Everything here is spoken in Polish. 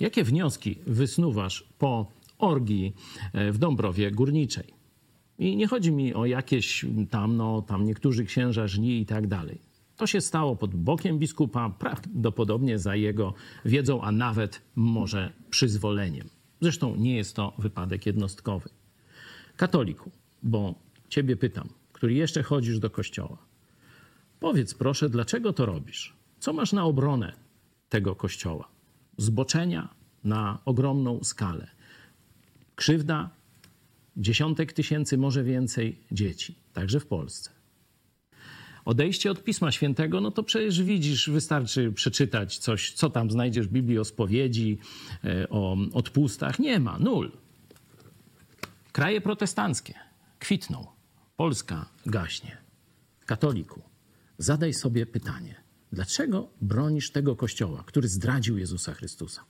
Jakie wnioski wysnuwasz po orgii e, w Dąbrowie Górniczej? I nie chodzi mi o jakieś tam, no, tam niektórzy księża żli i tak dalej. To się stało pod bokiem biskupa, prawdopodobnie za jego wiedzą, a nawet może przyzwoleniem. Zresztą nie jest to wypadek jednostkowy. Katoliku, bo ciebie pytam, który jeszcze chodzisz do kościoła. Powiedz proszę, dlaczego to robisz? Co masz na obronę tego kościoła? Zboczenia na ogromną skalę. Krzywda dziesiątek tysięcy, może więcej dzieci, także w Polsce. Odejście od Pisma Świętego, no to przecież widzisz, wystarczy przeczytać coś, co tam znajdziesz w Biblii o spowiedzi, e, o odpustach. Nie ma, nul. Kraje protestanckie kwitną, Polska gaśnie. Katoliku, zadaj sobie pytanie, dlaczego bronisz tego kościoła, który zdradził Jezusa Chrystusa?